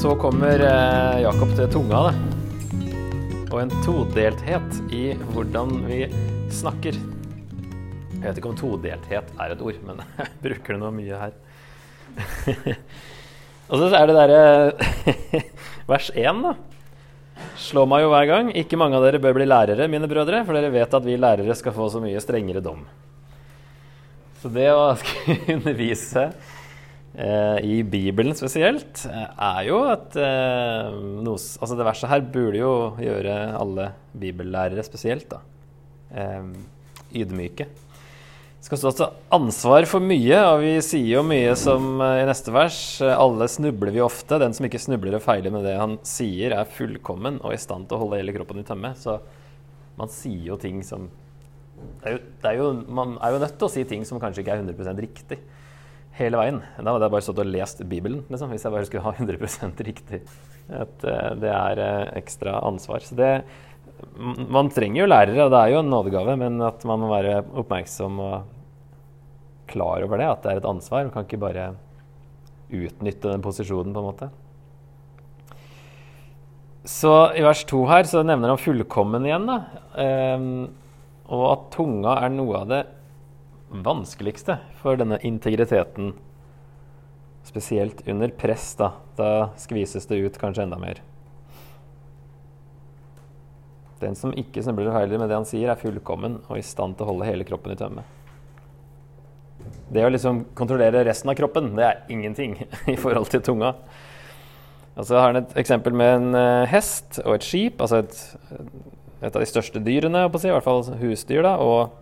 Så kommer eh, Jakob til tunga, da. Og en todelthet i hvordan vi snakker. Jeg vet ikke om todelthet er et ord, men jeg bruker det nå mye her. Og så er det derre vers 1, da. Slå meg jo hver gang. Ikke mange av dere bør bli lærere, mine brødre, for dere vet at vi lærere skal få så mye strengere dom. Så det å undervise i Bibelen spesielt, eh, er jo at eh, noe, Altså det verset her burde jo gjøre alle bibellærere spesielt, da. Eh, ydmyke. Skal stå til ansvar for mye, og vi sier jo mye som eh, i neste vers. eh, Alle snubler vi ofte. Den som ikke snubler og feiler med det han sier, er fullkommen og i stand til å holde hele kroppen i tømme. Så man sier jo ting som det er jo, det er jo, Man er jo nødt til å si ting som kanskje ikke er 100% riktig hele veien. Da hadde jeg bare stått og lest Bibelen, liksom, hvis jeg bare skulle ha 100% riktig. At eh, det er eh, ekstra ansvar. Så det man trenger jo lærere, og det er jo en nådegave, men at man må være oppmerksom og klar over det, at det er et ansvar. Man kan ikke bare utnytte den posisjonen, på en måte. Så i vers to her så nevner han fullkommen igjen, da. Um, og at tunga er noe av det vanskeligste for denne integriteten. Spesielt under press, da. Da skvises det ut kanskje enda mer. Den som ikke snubler og feiler med det han sier, er fullkommen og i stand til å holde hele kroppen i tømme. Det å liksom kontrollere resten av kroppen, det er ingenting i forhold til tunga. Og så har han et eksempel med en uh, hest og et skip, altså et, et av de største dyrene, i hvert fall husdyr, da, og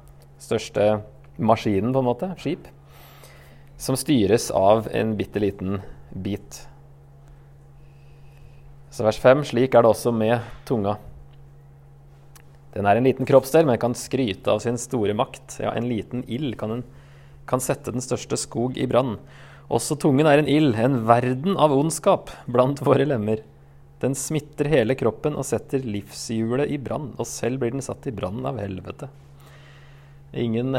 største maskinen, på en måte, skip, som styres av en bitte liten bit. Så vers 5, slik er det også med tunga. Den er en liten kroppsdel, men kan skryte av sin store makt. Ja, en liten ild kan, kan sette den største skog i brann. Også tungen er en ild, en verden av ondskap blant våre lemmer. Den smitter hele kroppen og setter livshjulet i brann, og selv blir den satt i brann av helvete. Ingen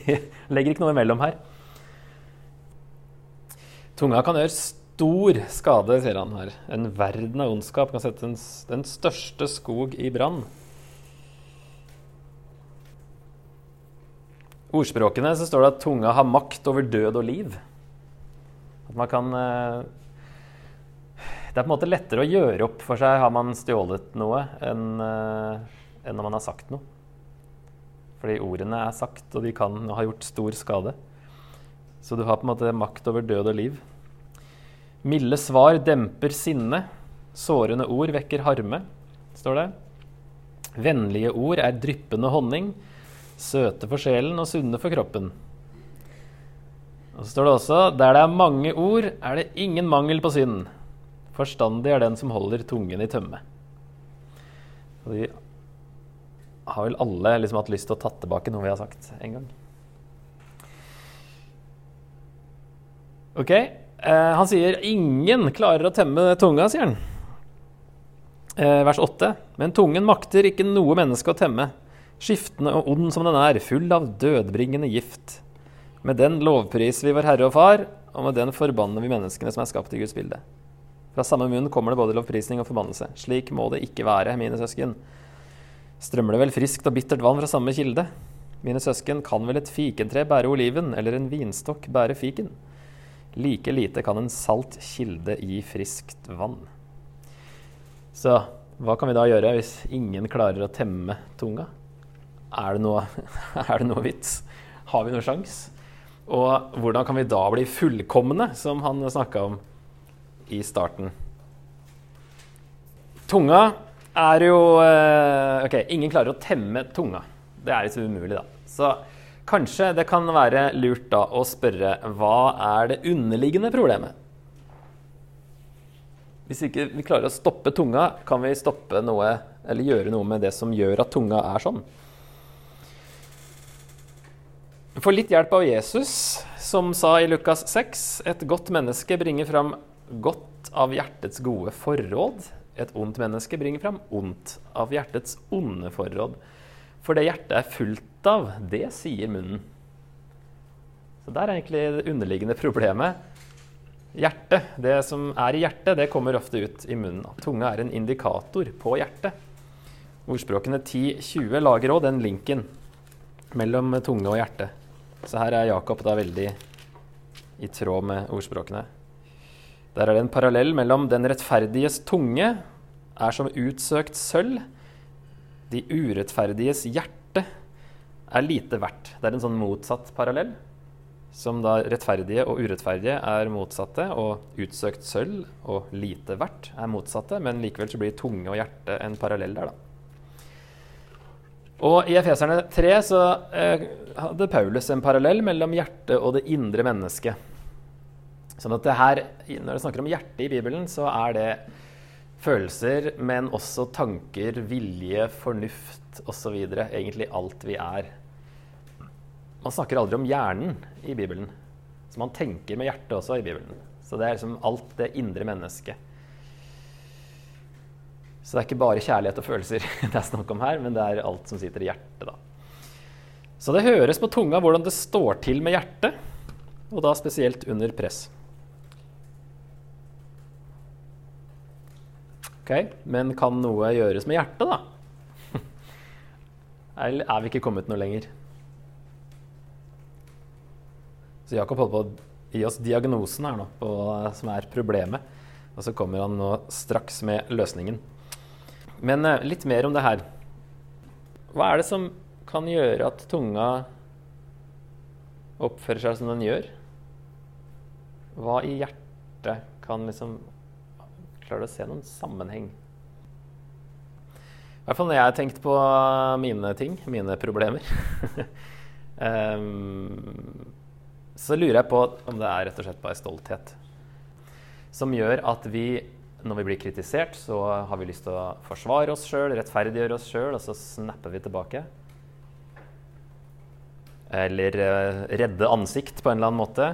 legger ikke noe imellom her. Tunga kan gjøre stor skade, sier han her. En verden av ondskap kan sette den, største skog i brann. ordspråkene så står det at tunga har makt over død og liv. At man kan eh, Det er på en måte lettere å gjøre opp for seg har man stjålet noe, enn, eh, enn når man har sagt noe. Fordi ordene er sagt, og de kan ha gjort stor skade. Så du har på en måte makt over død og liv. Milde svar demper sinne. Sårende ord vekker harme, står det. Vennlige ord er dryppende honning. Søte for sjelen og sunne for kroppen. Og så står det også der det er mange ord, er det ingen mangel på synd. Forstandig er den som holder tungen i tømme. Og de har vel alle liksom hatt lyst til å ta tilbake noe vi har sagt en gang. Ok, eh, Han sier 'ingen klarer å temme tunga', sier han. Eh, vers 8. Men tungen makter ikke noe menneske å temme skiftende og ond som den er, full av dødbringende gift. Med den lovpriser vi vår Herre og Far, og med den forbanner vi menneskene som er skapt i Guds bilde. Fra samme munn kommer det både lovprisning og forbannelse. Slik må det ikke være, mine søsken. Strømmer det vel friskt og bittert vann fra samme kilde? Mine søsken, kan vel et fikentre bære oliven, eller en vinstokk bære fiken? Like lite kan en salt kilde gi friskt vann. Så hva kan vi da gjøre hvis ingen klarer å temme tunga? Er det noe, er det noe vits? Har vi noe sjans? Og hvordan kan vi da bli fullkomne, som han snakka om i starten? Tunga er jo eh, Ok, ingen klarer å temme tunga. Det er litt umulig, da. Så kanskje det kan være lurt da å spørre hva er det underliggende problemet? Hvis ikke vi klarer å stoppe tunga, kan vi stoppe noe eller gjøre noe med det som gjør at tunga er sånn? Få litt hjelp av Jesus, som sa i Lukas 6.: Et godt menneske bringer fram godt av hjertets gode forråd. Et ondt menneske bringer fram ondt av hjertets onde forråd. For det hjertet er fullt av, det sier munnen. Så der er egentlig det underliggende problemet. hjertet, det som er i hjertet, det kommer ofte ut i munnen. Tunga er en indikator på hjertet. Ordspråkene 10-20 lager òg den linken mellom tunge og hjerte. Så her er Jakob da veldig i tråd med ordspråkene. Der er det en parallell mellom den rettferdiges tunge er som utsøkt sølv. De urettferdiges hjerte er lite verdt. Det er en sånn motsatt parallell. Som da rettferdige og urettferdige er motsatte, og utsøkt sølv og lite verdt er motsatte. Men likevel så blir tunge og hjerte en parallell der, da. Og i Efeserne 3 så eh, hadde Paulus en parallell mellom hjertet og det indre mennesket. Sånn at det her, Når det snakker om hjertet i Bibelen, så er det følelser, men også tanker, vilje, fornuft osv. Egentlig alt vi er. Man snakker aldri om hjernen i Bibelen. Så man tenker med hjertet også i Bibelen. Så det er liksom alt det indre mennesket. Så det er ikke bare kjærlighet og følelser det er snakk om her, men det er alt som sitter i hjertet, da. Så det høres på tunga hvordan det står til med hjertet, og da spesielt under press. Ok, Men kan noe gjøres med hjertet, da? Eller er vi ikke kommet noe lenger? Så Jakob holder på å gi oss diagnosen her nå, på, som er problemet. Og så kommer han nå straks med løsningen. Men eh, litt mer om det her. Hva er det som kan gjøre at tunga oppfører seg som den gjør? Hva i hjertet kan liksom Klarer du å se noen sammenheng? I hvert fall når jeg har tenkt på mine ting, mine problemer. um, så lurer jeg på om det er rett og slett bare stolthet som gjør at vi når vi blir kritisert, så har vi lyst til å forsvare oss sjøl, rettferdiggjøre oss sjøl, og så snapper vi tilbake. Eller uh, redde ansikt på en eller annen måte.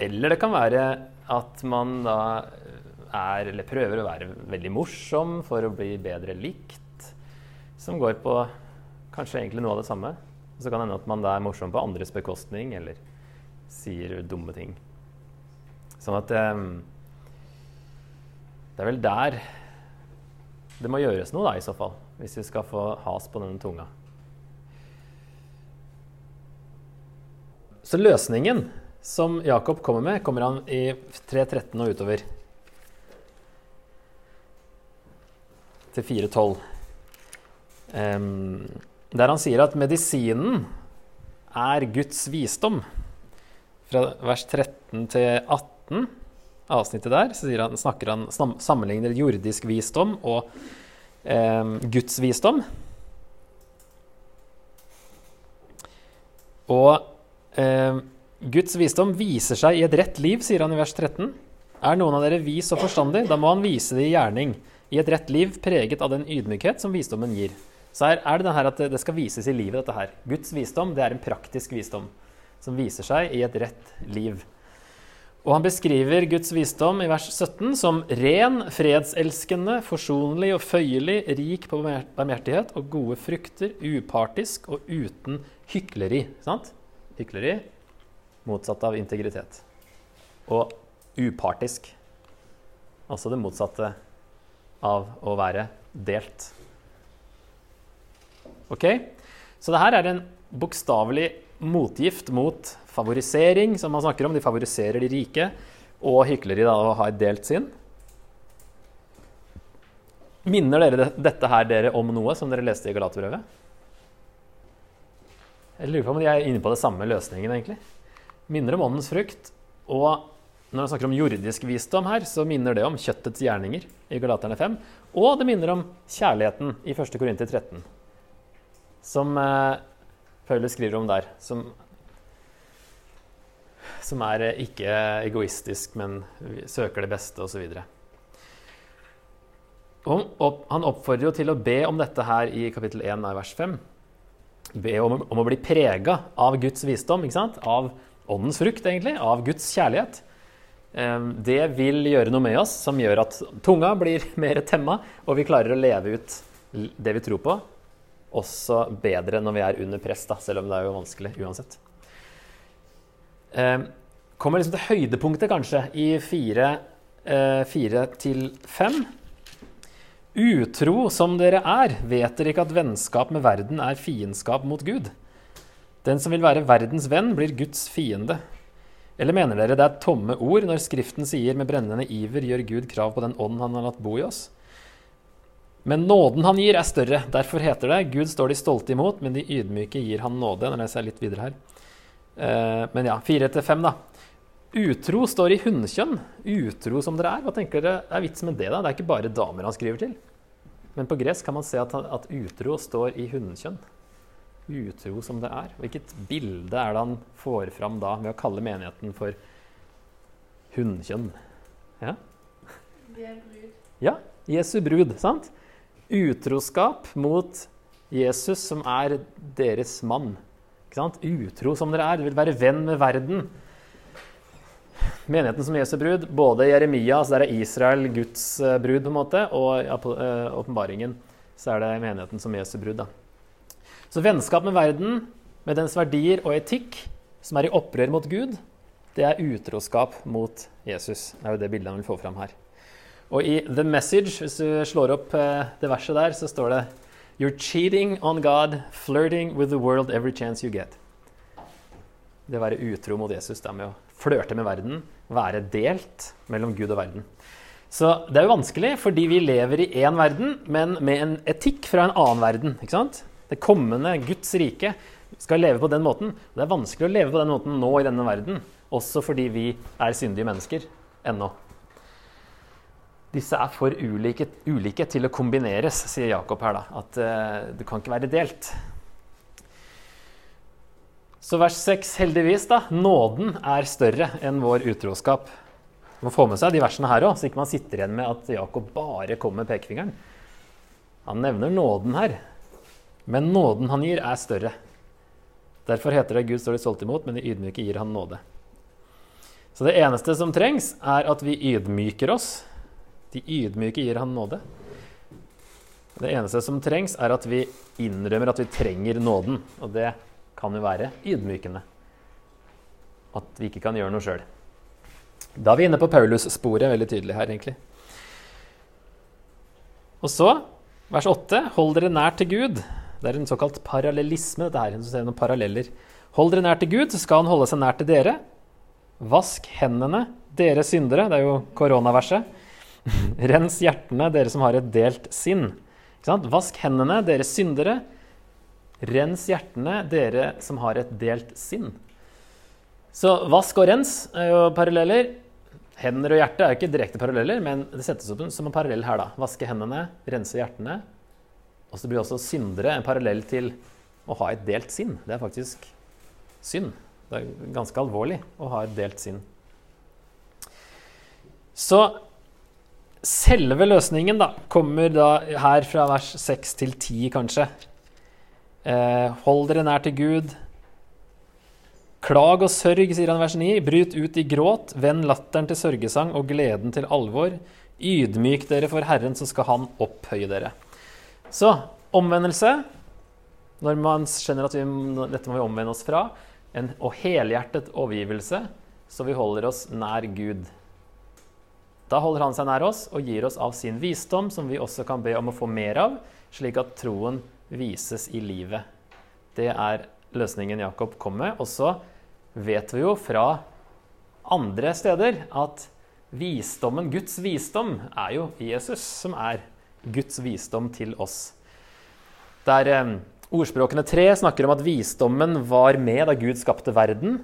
Eller det kan være at man da er, eller prøver å være veldig morsom for å bli bedre likt. Som går på kanskje egentlig noe av det samme. Så kan det hende at man er morsom på andres bekostning, eller sier dumme ting. Sånn at um, det er vel der det må gjøres noe, da, i så fall. Hvis vi skal få has på denne tunga. Så løsningen som Jakob kommer med, kommer han i 3.13 og utover. Til 4.12. Um, der han sier at medisinen er Guds visdom. Fra vers 13 til 18 avsnittet der så han, snakker han, sammenligner jordisk visdom og um, Guds visdom. Og um, Guds visdom viser seg i et rett liv, sier han i vers 13. Er noen av dere vis og forstandig, da må han vise det i gjerning, i et rett liv preget av den ydmykhet som visdommen gir. Så her er det det her at det skal vises i livet, dette her. Guds visdom det er en praktisk visdom som viser seg i et rett liv. Og han beskriver Guds visdom i vers 17 som ren, fredselskende, forsonlig og føyelig, rik på barmhjertighet og gode frukter, upartisk og uten hykleri. Sant? Hykleri motsatt av integritet. Og upartisk. Altså det motsatte av å være delt. Ok? Så det her er en bokstavelig motgift mot favorisering, som man snakker om. De favoriserer de rike. Og hykleri, da, å ha et delt sinn. Minner dere dette her dere om noe som dere leste i Galaterbrevet? Jeg lurer på om de er inne på det samme løsningen, egentlig. Minner om åndens frukt. Og når han snakker om jordisk visdom her, så minner det om kjøttets gjerninger i Galaterne 5. Og det minner om kjærligheten i 1. Korinter 13, som eh, Paulus skriver om der. Som som er eh, ikke egoistisk, men søker det beste osv. Han oppfordrer jo til å be om dette her i kapittel 1 av vers 5. Be om, om å bli prega av Guds visdom, ikke sant? av åndens frukt, egentlig, av Guds kjærlighet. Ehm, det vil gjøre noe med oss som gjør at tunga blir mer temma, og vi klarer å leve ut det vi tror på, også bedre når vi er under press, da, selv om det er jo vanskelig uansett. Eh, kommer liksom til høydepunktet, kanskje, i fire, eh, fire til fem. Utro som dere er, vet dere ikke at vennskap med verden er fiendskap mot Gud? Den som vil være verdens venn, blir Guds fiende. Eller mener dere det er tomme ord når Skriften sier med brennende iver gjør Gud krav på den ånd han har latt bo i oss? Men nåden han gir, er større. Derfor heter det Gud står de stolte imot, men de ydmyke gir han nåde. Nå leser jeg litt videre her. Eh, men ja, fire til fem, da. Utro står i hunnkjønn. Utro som dere er. Hva tenker dere er vitsen med det? da? Det er ikke bare damer han skriver til. Men på gresk kan man se at, at utro står i hunnkjønn. Utro som det er. Hvilket bilde er det han får fram da ved å kalle menigheten for hunnkjønn? Ja? Ja, Jesu brud, sant? Utroskap mot Jesus, som er deres mann. Utro som dere er, vil være venn med verden. Menigheten som Jesu brud, både Jeremia, så er det Israel, Guds eh, brud, på en måte, og eh, åpenbaringen så er det menigheten som Jesu brud. Da. Så vennskap med verden, med dens verdier og etikk, som er i opprør mot Gud, det er utroskap mot Jesus. Det er jo det bildet han vil få fram her. Og i The Message, hvis du slår opp eh, det verset der, så står det You're cheating on God, flirting with the world every chance you get. Det å være utro mot Jesus, det er med å flørte med verden, være delt mellom Gud og verden. Så det er jo vanskelig, fordi vi lever i én verden, men med en etikk fra en annen verden. ikke sant? Det kommende Guds rike skal leve på den måten. Det er vanskelig å leve på den måten nå i denne verden, også fordi vi er syndige mennesker ennå. Disse er for ulike, ulike, til å kombineres, sier Jakob her. da, At uh, det kan ikke være delt. Så vers 6, heldigvis, da. Nåden er større enn vår utroskap. Man må få med seg de versene her òg, så ikke man sitter igjen med at Jakob bare kommer med pekefingeren. Han nevner nåden her. Men nåden han gir, er større. Derfor heter det Gud står de stolt imot, men de ydmyke gir han nåde. Så det eneste som trengs, er at vi ydmyker oss de ydmyke gir han nåde. Det eneste som trengs, er at vi innrømmer at vi trenger nåden. Og det kan jo være ydmykende. At vi ikke kan gjøre noe sjøl. Da er vi inne på Paulus-sporet veldig tydelig her, egentlig. Og så, vers 8.: Hold dere nær til Gud. Det er en såkalt parallellisme. dette her, så noen paralleller. Hold dere nær til Gud, så skal han holde seg nær til dere. Vask hendene, dere syndere. Det er jo koronaverset. Rens hjertene, dere som har et delt sinn. Vask hendene, dere syndere. Rens hjertene, dere som har et delt sinn. Så vask og rens er jo paralleller. Hender og hjerte er jo ikke direkte paralleller, men det settes opp som en parallell her. da. Vaske hendene, rense hjertene. Og så blir også syndere en parallell til å ha et delt sinn. Det er faktisk synd. Det er ganske alvorlig å ha et delt sinn. Så Selve løsningen da, kommer da her fra vers 6 til 10, kanskje. Eh, hold dere nær til Gud. Klag og sørg, sier han i vers 9. Bryt ut i gråt. Vend latteren til sørgesang og gleden til alvor. Ydmyk dere for Herren, så skal Han opphøye dere. Så omvendelse, når man skjønner at vi, dette må vi omvende oss fra, en, og helhjertet overgivelse, så vi holder oss nær Gud. Da holder han seg nær oss og gir oss av sin visdom, som vi også kan be om å få mer av, slik at troen vises i livet. Det er løsningen Jakob kom med. Og så vet vi jo fra andre steder at visdommen, Guds visdom, er jo Jesus, som er Guds visdom til oss. Der eh, Ordspråkene 3 snakker om at visdommen var med da Gud skapte verden.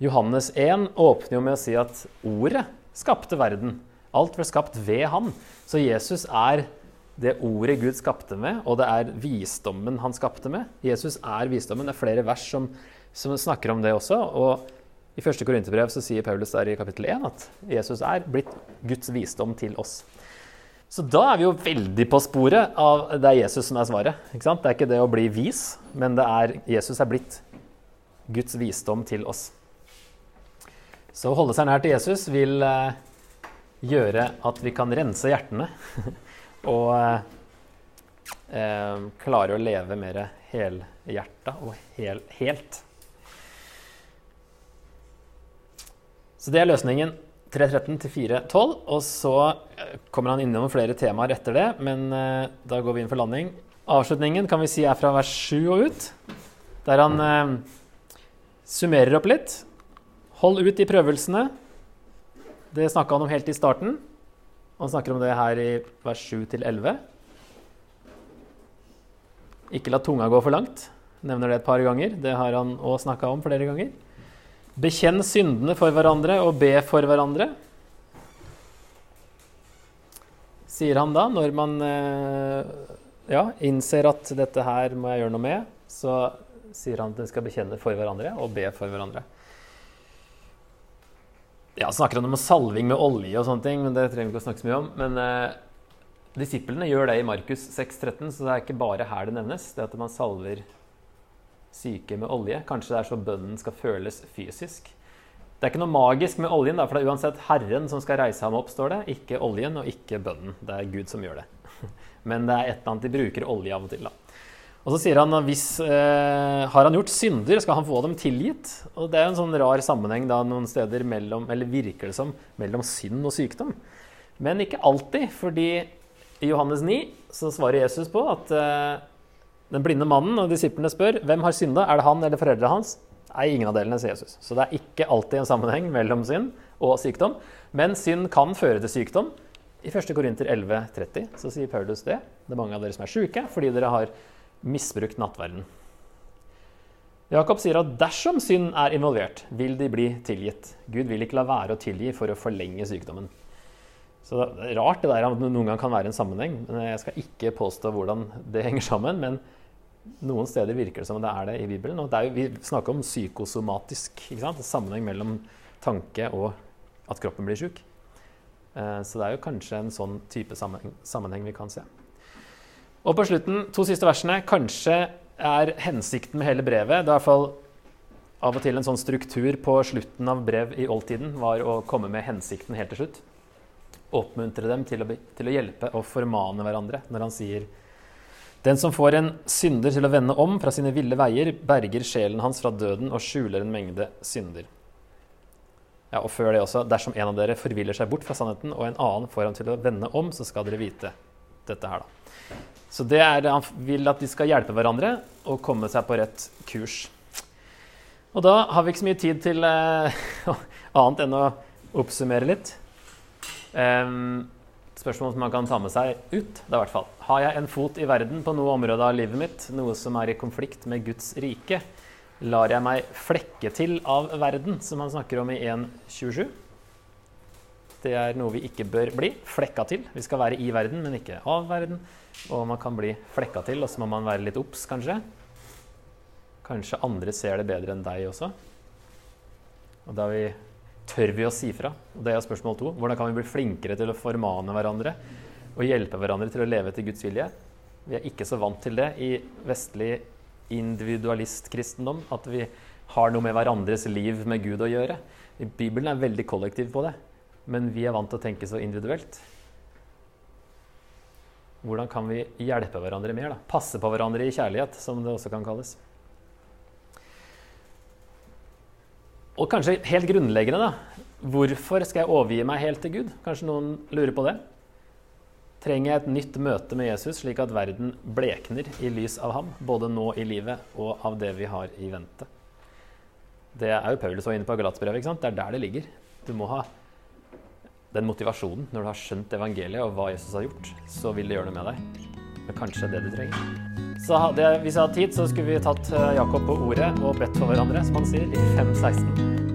Johannes 1 åpner jo med å si at ordet skapte verden. Alt ble skapt ved han. Så Jesus er det ordet Gud skapte med, og det er visdommen han skapte med. Jesus er visdommen. Det er flere vers som, som snakker om det også. Og i første Korinterbrev sier Paulus der i kapittel 1 at Jesus er blitt Guds visdom til oss. Så da er vi jo veldig på sporet av det er Jesus som er svaret. Det er ikke det å bli vis, men det er Jesus er blitt Guds visdom til oss. Så å holde seg nær til Jesus vil eh, gjøre at vi kan rense hjertene og eh, klare å leve mer helhjerta og hel, helt. Så det er løsningen 3.13 til 4.12. Og så eh, kommer han innom flere temaer etter det, men eh, da går vi inn for landing. Avslutningen kan vi si er fra vers 7 og ut, der han eh, summerer opp litt. Hold ut i prøvelsene. Det snakka han om helt i starten. Han snakker om det her i vers 7 til 11. Ikke la tunga gå for langt. Nevner det et par ganger. Det har han òg snakka om flere ganger. Bekjenn syndene for hverandre og be for hverandre. Sier han da, når man eh, ja, innser at dette her må jeg gjøre noe med, så sier han at dere skal bekjenne for hverandre og be for hverandre. Ja, snakker han om salving med olje og sånne ting, men det trenger vi ikke å snakke så mye om. Men eh, disiplene gjør det i Markus 6,13, så det er ikke bare her det nevnes. Det at man salver syke med olje. Kanskje det er så bønnen skal føles fysisk. Det er ikke noe magisk med oljen, da, for det er uansett Herren som skal reise ham opp, står det. Ikke oljen og ikke bønnen. Det er Gud som gjør det. Men det er et eller annet de bruker olje av og til. da. Og så sier han at hvis eh, har han gjort synder, skal han få dem tilgitt. Og det er en sånn rar sammenheng da noen steder mellom, eller virker det som, mellom synd og sykdom. Men ikke alltid, fordi i Johannes 9 så svarer Jesus på at eh, den blinde mannen og disiplene spør hvem har synda, er det han eller foreldrene hans? Nei, ingen av delene, sier Jesus. Så det er ikke alltid en sammenheng mellom synd og sykdom. Men synd kan føre til sykdom. I 1. Korinter 11,30 så sier Paulus det. Det er mange av dere som er sjuke fordi dere har misbrukt nattverden. Jakob sier at dersom synd er involvert, vil de bli tilgitt. Gud vil ikke la være å tilgi for å forlenge sykdommen. Så det er rart det der at det noen gang kan være en sammenheng. men Jeg skal ikke påstå hvordan det henger sammen. men noen steder virker det som det er det i Bibelen. Og jo, vi snakker om psykosomatisk. Sammenheng mellom tanke og at kroppen blir sjuk. Eh, så det er jo kanskje en sånn type sammenheng, vi kan se. Og på slutten, to siste versene. Kanskje er hensikten med hele brevet Det er i hvert fall av og til en sånn struktur på slutten av brev i oldtiden var å komme med hensikten helt til slutt. Oppmuntre dem til å, til å hjelpe og formane hverandre når han sier den som får en synder til å vende om fra sine ville veier, berger sjelen hans fra døden og skjuler en mengde synder. Ja, og før det også, Dersom en av dere forviller seg bort fra sannheten, og en annen får ham til å vende om, så skal dere vite dette her, da. Så det er, Han vil at de skal hjelpe hverandre og komme seg på rett kurs. Og da har vi ikke så mye tid til eh, annet enn å oppsummere litt. Um, spørsmål som man kan ta med seg ut. det er hvert fall. Har jeg en fot i verden på noe område av livet mitt, noe som er i konflikt med Guds rike? Lar jeg meg flekke til av verden, som han snakker om i 1.27? Det er noe vi ikke bør bli flekka til. Vi skal være i verden, men ikke av verden. Og man kan bli flekka til, og så må man være litt obs, kanskje. Kanskje andre ser det bedre enn deg også. Og da vi tør vi å si fra? Det er spørsmål to. Hvordan kan vi bli flinkere til å formane hverandre og hjelpe hverandre til å leve etter Guds vilje? Vi er ikke så vant til det i vestlig individualistkristendom, at vi har noe med hverandres liv med Gud å gjøre. Bibelen er veldig kollektiv på det, men vi er vant til å tenke så individuelt. Hvordan kan vi hjelpe hverandre mer? da? Passe på hverandre i kjærlighet, som det også kan kalles. Og kanskje helt grunnleggende, da. Hvorfor skal jeg overgi meg helt til Gud? Kanskje noen lurer på det? Trenger jeg et nytt møte med Jesus, slik at verden blekner i lys av ham, både nå i livet og av det vi har i vente? Det er jo Paulus var inne på Galatsbrevet. Det er der det ligger. Du må ha den motivasjonen når du har skjønt evangeliet og hva Jesus har gjort. Så vil det gjøre noe med deg. Det er kanskje det du trenger. Hadde, hvis jeg hadde tid, så skulle vi tatt eh, Jakob på ordet og bedt for hverandre, som han sier, i 5.16.